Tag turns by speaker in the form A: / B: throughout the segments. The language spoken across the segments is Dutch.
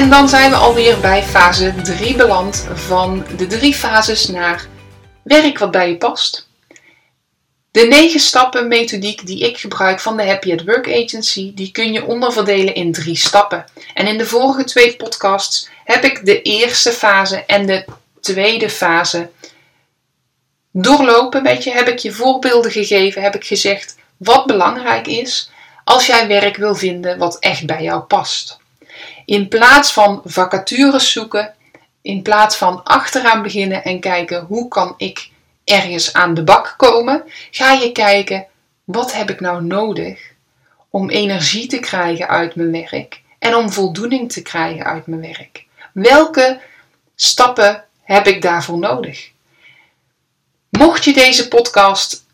A: En dan zijn we alweer bij fase 3 beland van de drie fases naar werk wat bij je past. De negen stappen methodiek die ik gebruik van de Happy at Work Agency, die kun je onderverdelen in drie stappen. En in de vorige twee podcasts heb ik de eerste fase en de tweede fase doorlopen met je. Heb ik je voorbeelden gegeven, heb ik gezegd wat belangrijk is als jij werk wil vinden wat echt bij jou past. In plaats van vacatures zoeken, in plaats van achteraan beginnen en kijken hoe kan ik ergens aan de bak komen, ga je kijken wat heb ik nou nodig om energie te krijgen uit mijn werk en om voldoening te krijgen uit mijn werk. Welke stappen heb ik daarvoor nodig? Mocht je deze podcast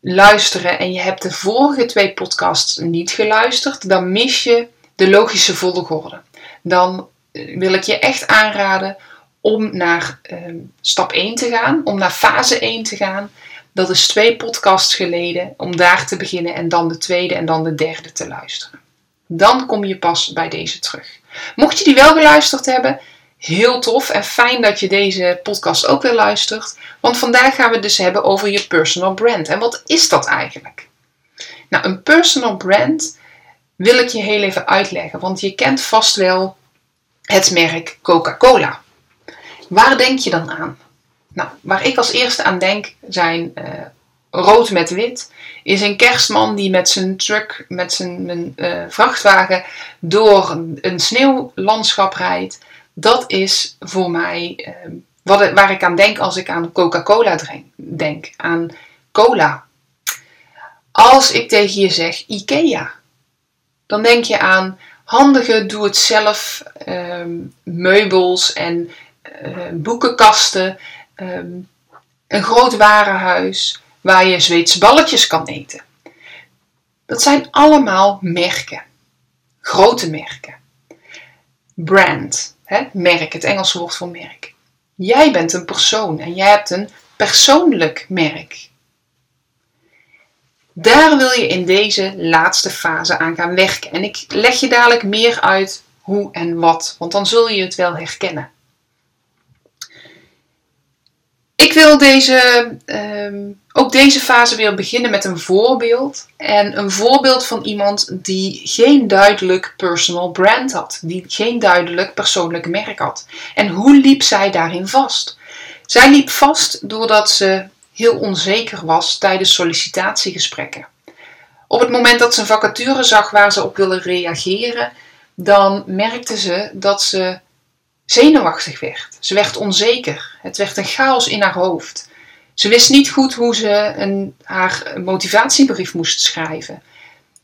A: luisteren en je hebt de vorige twee podcasts niet geluisterd, dan mis je de logische volgorde. Dan eh, wil ik je echt aanraden om naar ehm, stap 1 te gaan, om naar fase 1 te gaan. Dat is twee podcasts geleden, om daar te beginnen en dan de tweede en dan de derde te luisteren. Dan kom je pas bij deze terug. Mocht je die wel geluisterd hebben, heel tof en fijn dat je deze podcast ook weer luistert. Want vandaag gaan we het dus hebben over je personal brand. En wat is dat eigenlijk? Nou, een personal brand wil ik je heel even uitleggen. Want je kent vast wel het merk Coca-Cola. Waar denk je dan aan? Nou, waar ik als eerste aan denk zijn uh, rood met wit. Is een kerstman die met zijn truck, met zijn uh, vrachtwagen door een sneeuwlandschap rijdt. Dat is voor mij uh, wat, waar ik aan denk als ik aan Coca-Cola denk. Aan cola. Als ik tegen je zeg IKEA, dan denk je aan handige doe-het-zelf um, meubels en uh, boekenkasten, um, een groot warenhuis waar je Zweedse balletjes kan eten. Dat zijn allemaal merken, grote merken. Brand, hè? merk, het Engelse woord voor merk. Jij bent een persoon en jij hebt een persoonlijk merk. Daar wil je in deze laatste fase aan gaan werken. En ik leg je dadelijk meer uit hoe en wat, want dan zul je het wel herkennen. Ik wil deze, um, ook deze fase weer beginnen met een voorbeeld. En een voorbeeld van iemand die geen duidelijk personal brand had. Die geen duidelijk persoonlijk merk had. En hoe liep zij daarin vast? Zij liep vast doordat ze heel onzeker was tijdens sollicitatiegesprekken. Op het moment dat ze een vacature zag waar ze op wilde reageren, dan merkte ze dat ze zenuwachtig werd. Ze werd onzeker. Het werd een chaos in haar hoofd. Ze wist niet goed hoe ze een, haar motivatiebrief moest schrijven.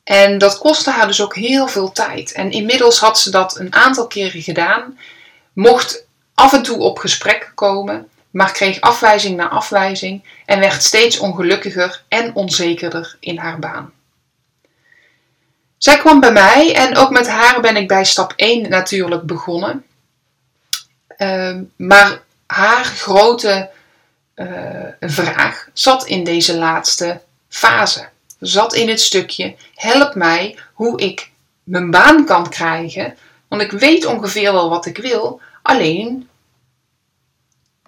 A: En dat kostte haar dus ook heel veel tijd. En inmiddels had ze dat een aantal keren gedaan, mocht af en toe op gesprek komen, maar kreeg afwijzing na afwijzing en werd steeds ongelukkiger en onzekerder in haar baan. Zij kwam bij mij en ook met haar ben ik bij stap 1 natuurlijk begonnen. Ehm, maar haar grote uh, vraag zat in deze laatste fase. Zat in het stukje: help mij hoe ik mijn baan kan krijgen. Want ik weet ongeveer wel wat ik wil, alleen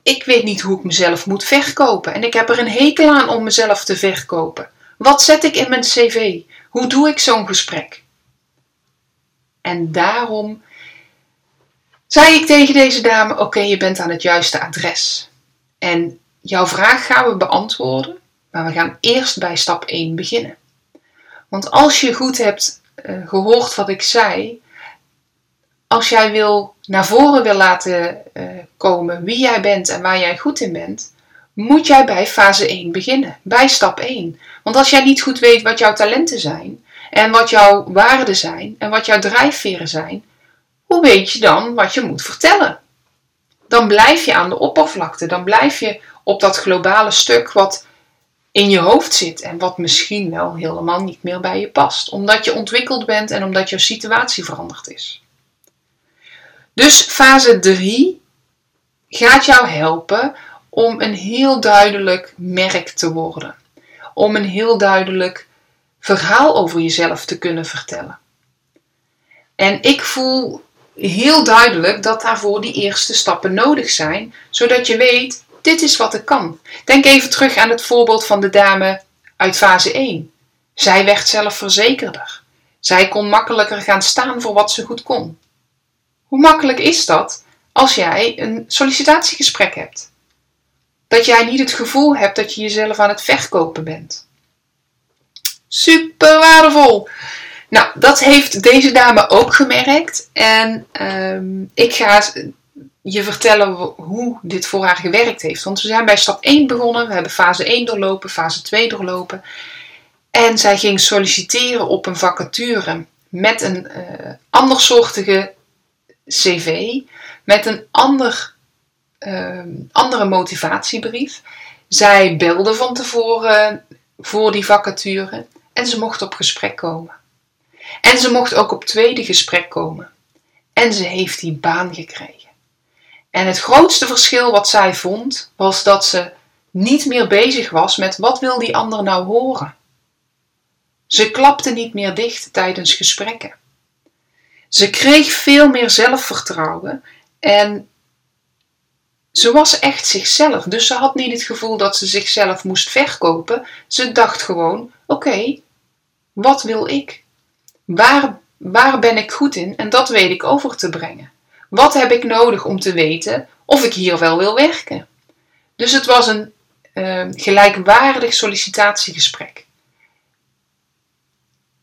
A: ik weet niet hoe ik mezelf moet verkopen. En ik heb er een hekel aan om mezelf te verkopen. Wat zet ik in mijn cv? Hoe doe ik zo'n gesprek? En daarom zei ik tegen deze dame: Oké, je bent aan het juiste adres. En jouw vraag gaan we beantwoorden, maar we gaan eerst bij stap 1 beginnen. Want als je goed hebt uh, gehoord wat ik zei, als jij wil naar voren wil laten uh, komen wie jij bent en waar jij goed in bent, moet jij bij fase 1 beginnen, bij stap 1. Want als jij niet goed weet wat jouw talenten zijn en wat jouw waarden zijn en wat jouw drijfveren zijn, hoe weet je dan wat je moet vertellen? Dan blijf je aan de oppervlakte, dan blijf je op dat globale stuk wat in je hoofd zit en wat misschien wel helemaal niet meer bij je past, omdat je ontwikkeld bent en omdat jouw situatie veranderd is. Dus fase 3 gaat jou helpen om een heel duidelijk merk te worden, om een heel duidelijk verhaal over jezelf te kunnen vertellen. En ik voel heel duidelijk dat daarvoor die eerste stappen nodig zijn, zodat je weet dit is wat ik kan. Denk even terug aan het voorbeeld van de dame uit fase 1. Zij werd zelfverzekerder. Zij kon makkelijker gaan staan voor wat ze goed kon. Hoe makkelijk is dat als jij een sollicitatiegesprek hebt? Dat jij niet het gevoel hebt dat je jezelf aan het verkopen bent. Super waardevol! Nou, dat heeft deze dame ook gemerkt. En um, ik ga je vertellen hoe dit voor haar gewerkt heeft. Want we zijn bij stap 1 begonnen. We hebben fase 1 doorlopen, fase 2 doorlopen. En zij ging solliciteren op een vacature met een uh, andersoortige cv, met een ander, uh, andere motivatiebrief. Zij belde van tevoren voor die vacature en ze mocht op gesprek komen. En ze mocht ook op tweede gesprek komen. En ze heeft die baan gekregen. En het grootste verschil wat zij vond, was dat ze niet meer bezig was met wat wil die ander nou horen. Ze klapte niet meer dicht tijdens gesprekken. Ze kreeg veel meer zelfvertrouwen en ze was echt zichzelf. Dus ze had niet het gevoel dat ze zichzelf moest verkopen. Ze dacht gewoon: oké, wat wil ik? Waar, waar ben ik goed in? En dat weet ik over te brengen. Wat heb ik nodig om te weten of ik hier wel wil werken? Dus het was een uh, gelijkwaardig sollicitatiegesprek.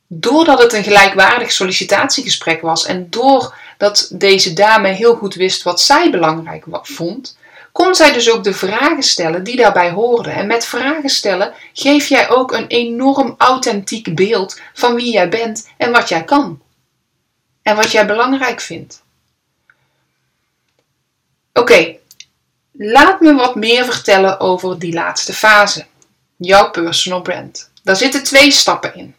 A: Doordat het een gelijkwaardig sollicitatiegesprek was en doordat deze dame heel goed wist wat zij belangrijk vond, kon zij dus ook de vragen stellen die daarbij hoorden. En met vragen stellen geef jij ook een enorm authentiek beeld van wie jij bent en wat jij kan. En wat jij belangrijk vindt. Oké, laat me wat meer vertellen over die laatste fase. Jouw personal brand. Daar zitten twee stappen in.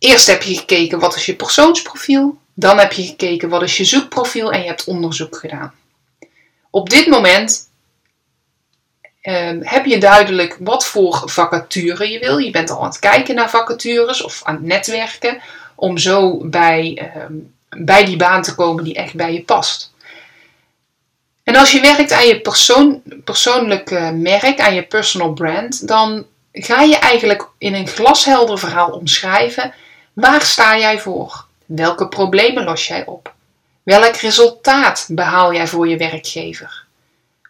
A: Eerst heb je gekeken wat is je persoonsprofiel. Dan heb je gekeken wat is je zoekprofiel en je hebt onderzoek gedaan. Op dit moment uh, heb je duidelijk wat voor vacature je wil. Je bent al aan het kijken naar vacatures of aan het netwerken om zo bij, uh, bij die baan te komen die echt bij je past. En als je werkt aan je persoon, persoonlijke merk, aan je personal brand, dan ga je eigenlijk in een glashelder verhaal omschrijven waar sta jij voor? Welke problemen los jij op? Welk resultaat behaal jij voor je werkgever?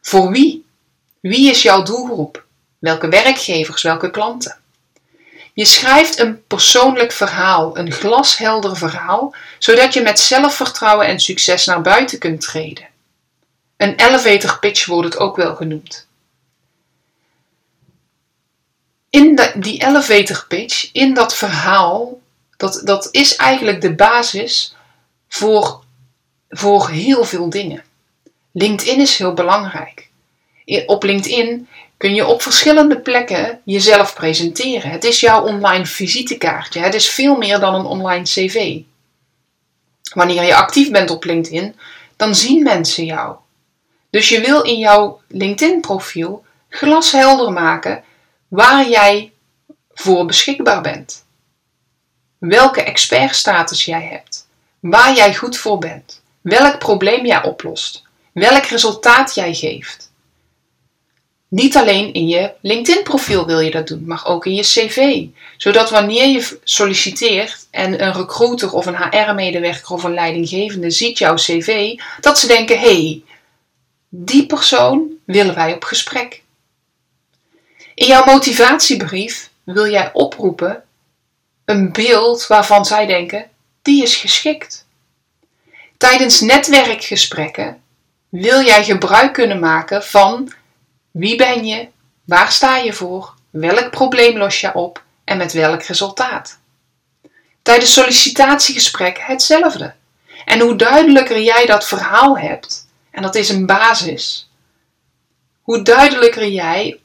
A: Voor wie? Wie is jouw doelgroep? Welke werkgevers, welke klanten? Je schrijft een persoonlijk verhaal, een glashelder verhaal, zodat je met zelfvertrouwen en succes naar buiten kunt treden. Een elevator pitch wordt het ook wel genoemd. In die elevator pitch, in dat verhaal, dat, dat is eigenlijk de basis voor voor heel veel dingen. LinkedIn is heel belangrijk. Op LinkedIn kun je op verschillende plekken jezelf presenteren. Het is jouw online visitekaartje. Het is veel meer dan een online cv. Wanneer je actief bent op LinkedIn, dan zien mensen jou. Dus je wil in jouw LinkedIn-profiel glashelder maken waar jij voor beschikbaar bent. Welke expertstatus jij hebt. Waar jij goed voor bent welk probleem jij oplost, welk resultaat jij geeft. Niet alleen in je LinkedIn-profiel wil je dat doen, maar ook in je cv. Zodat wanneer je solliciteert en een recruiter of een HR-medewerker of een leidinggevende ziet jouw cv, dat ze denken: hé, hey, die persoon willen wij op gesprek. In jouw motivatiebrief wil jij oproepen een beeld waarvan zij denken: die is geschikt. Tijdens netwerkgesprekken wil jij gebruik kunnen maken van wie ben je, waar sta je voor, welk probleem los je op en met welk resultaat. Tijdens sollicitatiegesprekken hetzelfde. En hoe duidelijker jij dat verhaal hebt, en dat is een basis, hoe duidelijker jij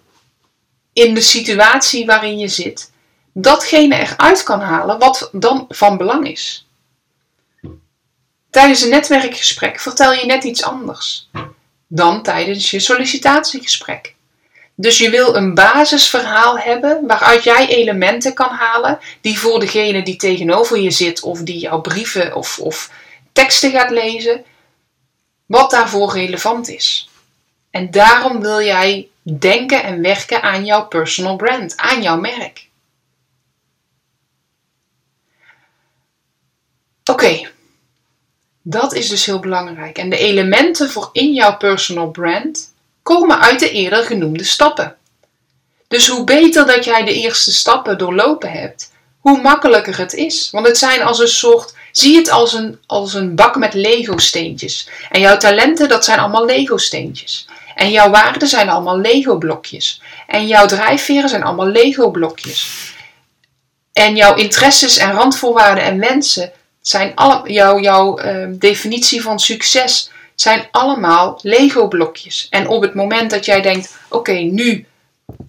A: in de situatie waarin je zit, datgene eruit kan halen wat dan van belang is. Tijdens een netwerkgesprek vertel je net iets anders dan tijdens je sollicitatiegesprek. Dus je wil een basisverhaal hebben waaruit jij elementen kan halen die voor degene die tegenover je zit of die jouw brieven of, of teksten gaat lezen, wat daarvoor relevant is. En daarom wil jij denken en werken aan jouw personal brand, aan jouw merk. Oké, dat is dus heel belangrijk. En de elementen voor in jouw personal brand komen uit de eerder genoemde stappen. Dus hoe beter dat jij de eerste stappen doorlopen hebt, hoe makkelijker het is. Want het zijn als een soort, zie het als een, als een bak met Lego-steentjes. En jouw talenten, dat zijn allemaal Lego-steentjes. En jouw waarden zijn allemaal Lego-blokjes. En jouw drijfveren zijn allemaal Lego-blokjes. En jouw interesses en randvoorwaarden en wensen zijn alle, jouw, jouw uh, definitie van succes zijn allemaal Lego-blokjes. En op het moment dat jij denkt: oké, nu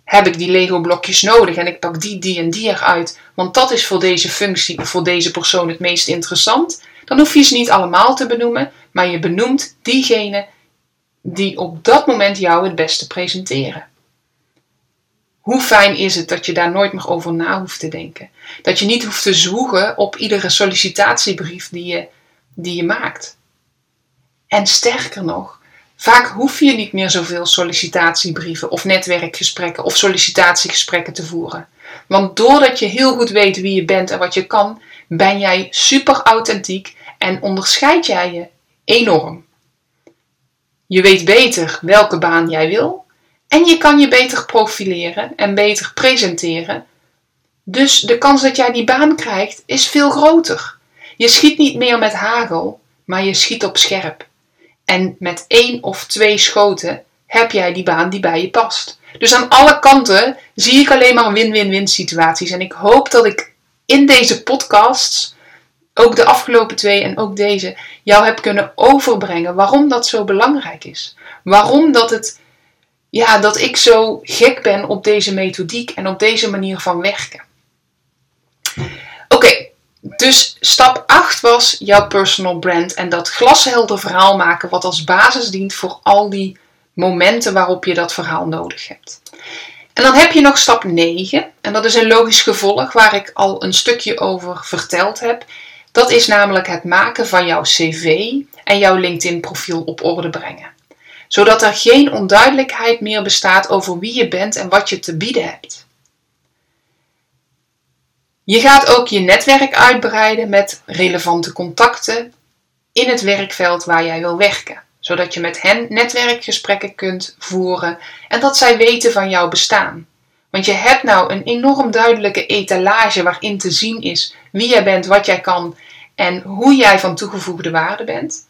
A: heb ik die Lego-blokjes nodig en ik pak die, die en die eruit, want dat is voor deze functie voor deze persoon het meest interessant, dan hoef je ze niet allemaal te benoemen, maar je benoemt diegene die op dat moment jou het beste presenteren. Hoe fijn is het dat je daar nooit meer over na hoeft te denken? Dat je niet hoeft te zwoegen op iedere sollicitatiebrief die je, die je maakt. En sterker nog, vaak hoef je niet meer zoveel sollicitatiebrieven of netwerkgesprekken of sollicitatiegesprekken te voeren. Want doordat je heel goed weet wie je bent en wat je kan, ben jij super authentiek en onderscheid jij je enorm. Je weet beter welke baan jij wil en je kan je beter profileren en beter presenteren. Dus de kans dat jij die baan krijgt is veel groter. Je schiet niet meer met hagel, maar je schiet op scherp. En met één of twee schoten heb jij die baan die bij je past. Dus aan alle kanten zie ik alleen maar win-win-win situaties. En ik hoop dat ik in deze podcasts, ook de afgelopen twee en ook deze, jou heb kunnen overbrengen waarom dat zo belangrijk is. Waarom dat het, ja, dat ik zo gek ben op deze methodiek en op deze manier van werken. Oké, dus stap 8 was jouw personal brand en dat glashelder verhaal maken wat als basis dient voor al die momenten waarop je dat verhaal nodig hebt. En dan heb je nog stap 9 en dat is een logisch gevolg waar ik al een stukje over verteld heb. Dat is namelijk het maken van jouw cv en jouw LinkedIn profiel op orde brengen. Zodat er geen onduidelijkheid meer bestaat over wie je bent en wat je te bieden hebt. Je gaat ook je netwerk uitbreiden met relevante contacten in het werkveld waar jij wil werken, zodat je met hen netwerkgesprekken kunt voeren en dat zij weten van jouw bestaan. Want je hebt nou een enorm duidelijke etalage waarin te zien is wie jij bent, wat jij kan en hoe jij van toegevoegde waarde bent.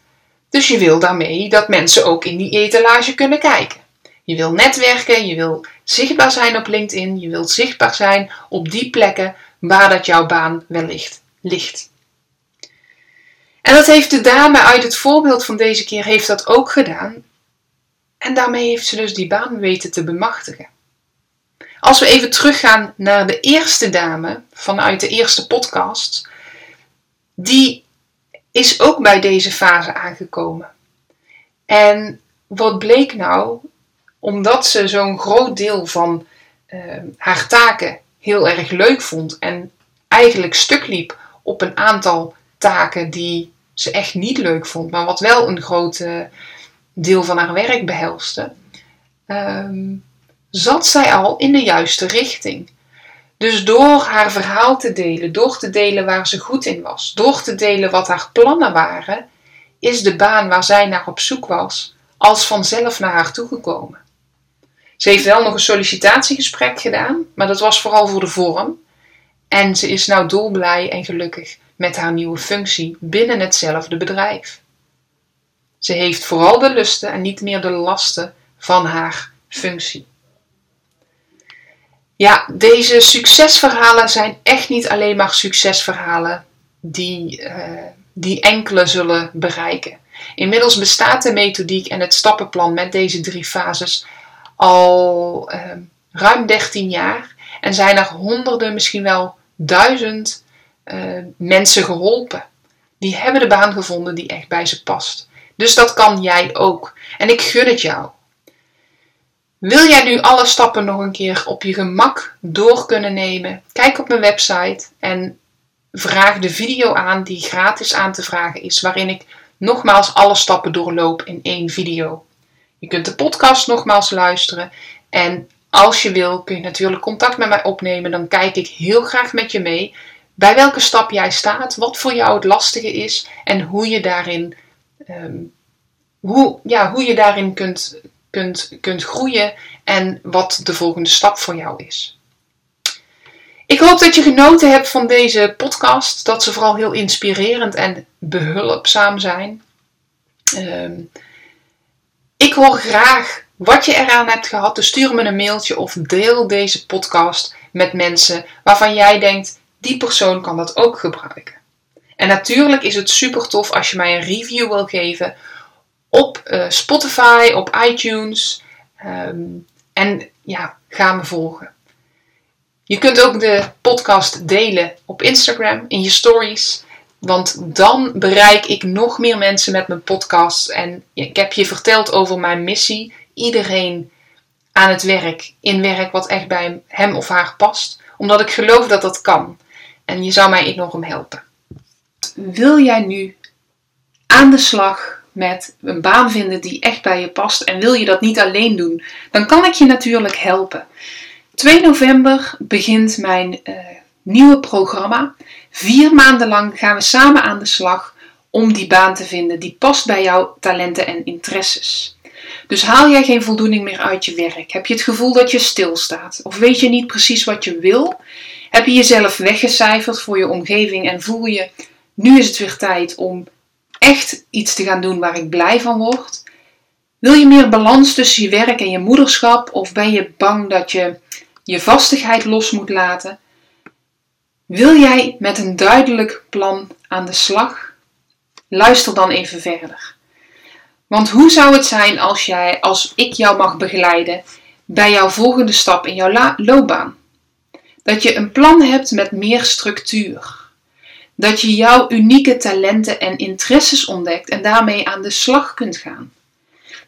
A: Dus je wil daarmee dat mensen ook in die etalage kunnen kijken. Je wil netwerken, je wil zichtbaar zijn op LinkedIn, je wilt zichtbaar zijn op die plekken waar dat jouw baan wellicht ligt. En dat heeft de dame uit het voorbeeld van deze keer heeft dat ook gedaan. En daarmee heeft ze dus die baan weten te bemachtigen. Als we even teruggaan naar de eerste dame vanuit de eerste podcast, die is ook bij deze fase aangekomen. En wat bleek nou? Omdat ze zo'n groot deel van uh, haar taken heel erg leuk vond en eigenlijk stuk liep op een aantal taken die ze echt niet leuk vond, maar wat wel een groot deel van haar werk behelste, ehm, zat zij al in de juiste richting. Dus door haar verhaal te delen, door te delen waar ze goed in was, door te delen wat haar plannen waren, is de baan waar zij naar op zoek was als vanzelf naar haar toegekomen. Ze heeft wel nog een sollicitatiegesprek gedaan, maar dat was vooral voor de vorm. En ze is nou dolblij en gelukkig met haar nieuwe functie binnen hetzelfde bedrijf. Ze heeft vooral de lusten en niet meer de lasten van haar functie. Ja, deze succesverhalen zijn echt niet alleen maar succesverhalen die, uh, die enkele zullen bereiken. Inmiddels bestaat de methodiek en het stappenplan met deze drie fases al uh, ruim 13 jaar en zijn er honderden, misschien wel duizend uh, mensen geholpen. Die hebben de baan gevonden die echt bij ze past. Dus dat kan jij ook. En ik gun het jou. Wil jij nu alle stappen nog een keer op je gemak door kunnen nemen? Kijk op mijn website en vraag de video aan die gratis aan te vragen is, waarin ik nogmaals alle stappen doorloop in één video. Je kunt de podcast nogmaals luisteren en als je wil kun je natuurlijk contact met mij opnemen. Dan kijk ik heel graag met je mee bij welke stap jij staat, wat voor jou het lastige is en hoe je daarin, um, hoe, ja, hoe je daarin kunt, kunt, kunt groeien en wat de volgende stap voor jou is. Ik hoop dat je genoten hebt van deze podcast, dat ze vooral heel inspirerend en behulpzaam zijn. Um, ik hoor graag wat je eraan hebt gehad, dus stuur me een mailtje of deel deze podcast met mensen waarvan jij denkt, die persoon kan dat ook gebruiken. En natuurlijk is het super tof als je mij een review wil geven op uh, Spotify, op iTunes. Um, en ja, ga me volgen. Je kunt ook de podcast delen op Instagram in je stories. Want dan bereik ik nog meer mensen met mijn podcast. En ik heb je verteld over mijn missie. Iedereen aan het werk, in werk wat echt bij hem of haar past. Omdat ik geloof dat dat kan. En je zou mij enorm helpen. Wil jij nu aan de slag met een baan vinden die echt bij je past en wil je dat niet alleen doen, dan kan ik je natuurlijk helpen. 2 november begint mijn uh, nieuwe programma. Vier maanden lang gaan we samen aan de slag om die baan te vinden die past bij jouw talenten en interesses. Dus haal jij geen voldoening meer uit je werk? Heb je het gevoel dat je stilstaat? Of weet je niet precies wat je wil? Heb je jezelf weggecijferd voor je omgeving en voel je, nu is het weer tijd om echt iets te gaan doen waar ik blij van word? Wil je meer balans tussen je werk en je moederschap? Of ben je bang dat je je vastigheid los moet laten? Wil jij met een duidelijk plan aan de slag? Luister dan even verder. Want hoe zou het zijn als, jij, als ik jou mag begeleiden bij jouw volgende stap in jouw loopbaan? Dat je een plan hebt met meer structuur. Dat je jouw unieke talenten en interesses ontdekt en daarmee aan de slag kunt gaan.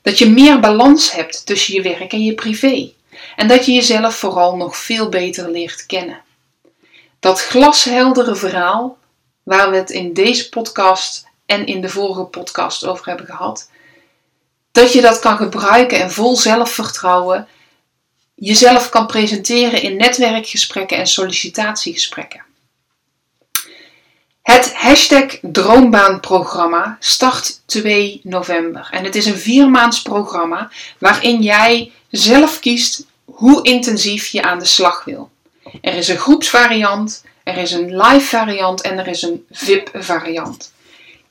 A: Dat je meer balans hebt tussen je werk en je privé. En dat je jezelf vooral nog veel beter leert kennen. Dat glasheldere verhaal, waar we het in deze podcast en in de vorige podcast over hebben gehad, dat je dat kan gebruiken en vol zelfvertrouwen jezelf kan presenteren in netwerkgesprekken en sollicitatiegesprekken. Het hashtag Droombaanprogramma start 2 november en het is een viermaands programma waarin jij zelf kiest hoe intensief je aan de slag wil. Er is een groepsvariant, er is een live variant en er is een VIP variant.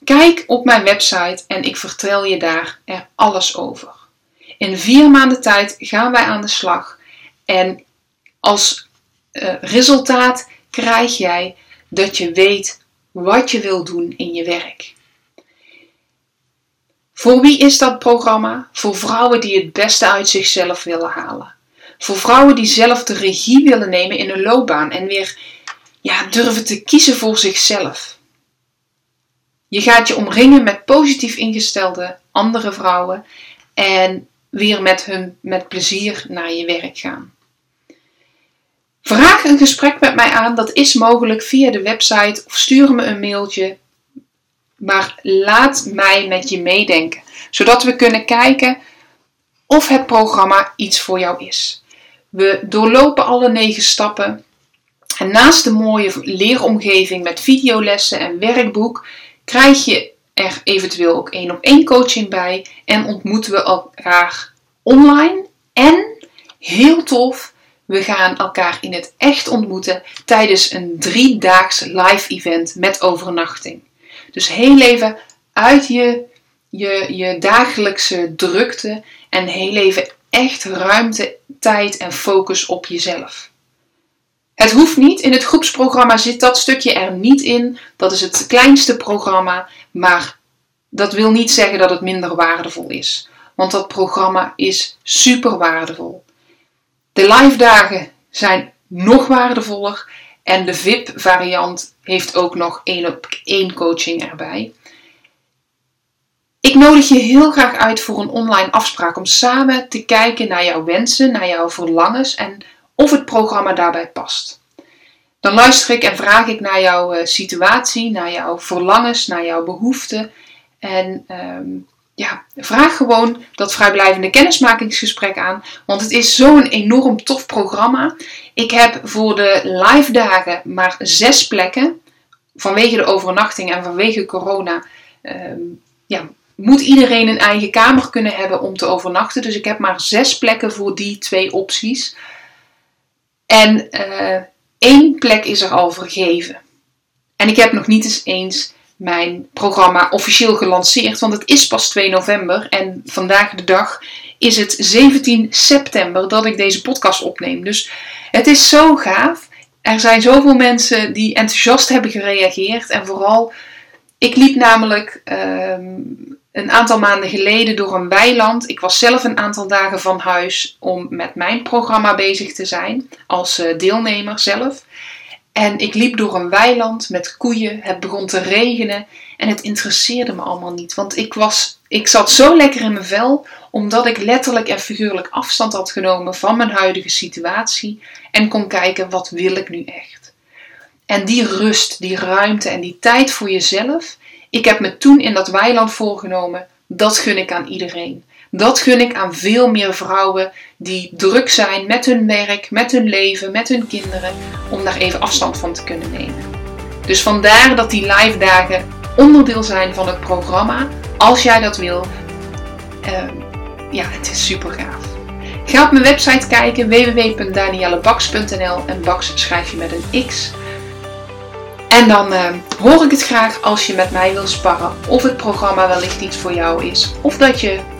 A: Kijk op mijn website en ik vertel je daar er alles over. In vier maanden tijd gaan wij aan de slag en als uh, resultaat krijg jij dat je weet wat je wil doen in je werk. Voor wie is dat programma? Voor vrouwen die het beste uit zichzelf willen halen. Voor vrouwen die zelf de regie willen nemen in hun loopbaan en weer ja, durven te kiezen voor zichzelf. Je gaat je omringen met positief ingestelde andere vrouwen en weer met hun met plezier naar je werk gaan. Vraag een gesprek met mij aan, dat is mogelijk via de website of stuur me een mailtje. Maar laat mij met je meedenken, zodat we kunnen kijken of het programma iets voor jou is. We doorlopen alle negen stappen. En naast de mooie leeromgeving met videolessen en werkboek, krijg je er eventueel ook één op één coaching bij. En ontmoeten we elkaar online. En heel tof, we gaan elkaar in het echt ontmoeten tijdens een driedaags live event met overnachting. Dus heel even uit je, je, je dagelijkse drukte en heel even echt ruimte, tijd en focus op jezelf. Het hoeft niet. In het groepsprogramma zit dat stukje er niet in. Dat is het kleinste programma. Maar dat wil niet zeggen dat het minder waardevol is. Want dat programma is super waardevol. De live dagen zijn nog waardevoller. En de VIP-variant heeft ook nog één op één coaching erbij. Ik nodig je heel graag uit voor een online afspraak om samen te kijken naar jouw wensen, naar jouw verlangens en of het programma daarbij past. Dan luister ik en vraag ik naar jouw eh, situatie, naar jouw verlangens, naar jouw behoeften. En ehm, ja, vraag gewoon dat vrijblijvende kennismakingsgesprek aan. Want het is zo'n enorm tof programma. Ik heb voor de live dagen maar zes plekken. Vanwege de overnachting en vanwege corona. Ehm, ja, moet iedereen een eigen kamer kunnen hebben om te overnachten. Dus ik heb maar zes plekken voor die twee opties. En uh, één plek is er al vergeven. En ik heb nog niet eens eens mijn programma officieel gelanceerd, want het is pas 2 november en vandaag de dag is het 17 september dat ik deze podcast opneem. Dus het is zo gaaf. Er zijn zoveel mensen die enthousiast hebben gereageerd en vooral, ik liep namelijk ehm, een aantal maanden geleden door een weiland. Ik was zelf een aantal dagen van huis om met mijn programma bezig te zijn als eh, deelnemer zelf. En ik liep door een weiland met koeien. Het begon te regenen en het interesseerde me allemaal niet. Want ik, was, ik zat zo lekker in mijn vel, omdat ik letterlijk en figuurlijk afstand had genomen van mijn huidige situatie. En kon kijken, wat wil ik nu echt? En die rust, die ruimte en die tijd voor jezelf. Ik heb me toen in dat weiland voorgenomen, dat gun ik aan iedereen. Dat gun ik aan veel meer vrouwen die druk zijn met hun werk, met hun leven, met hun kinderen, om daar even afstand van te kunnen nemen. Dus vandaar dat die live dagen onderdeel zijn van het programma. Als jij dat wil, uh, ja, het is super gaaf. Ga op mijn website kijken www.daniellebaks.nl en Baks schrijf je met een X. En dan uh, hoor ik het graag als je met mij wil sparren of het programma wellicht iets voor jou is of dat je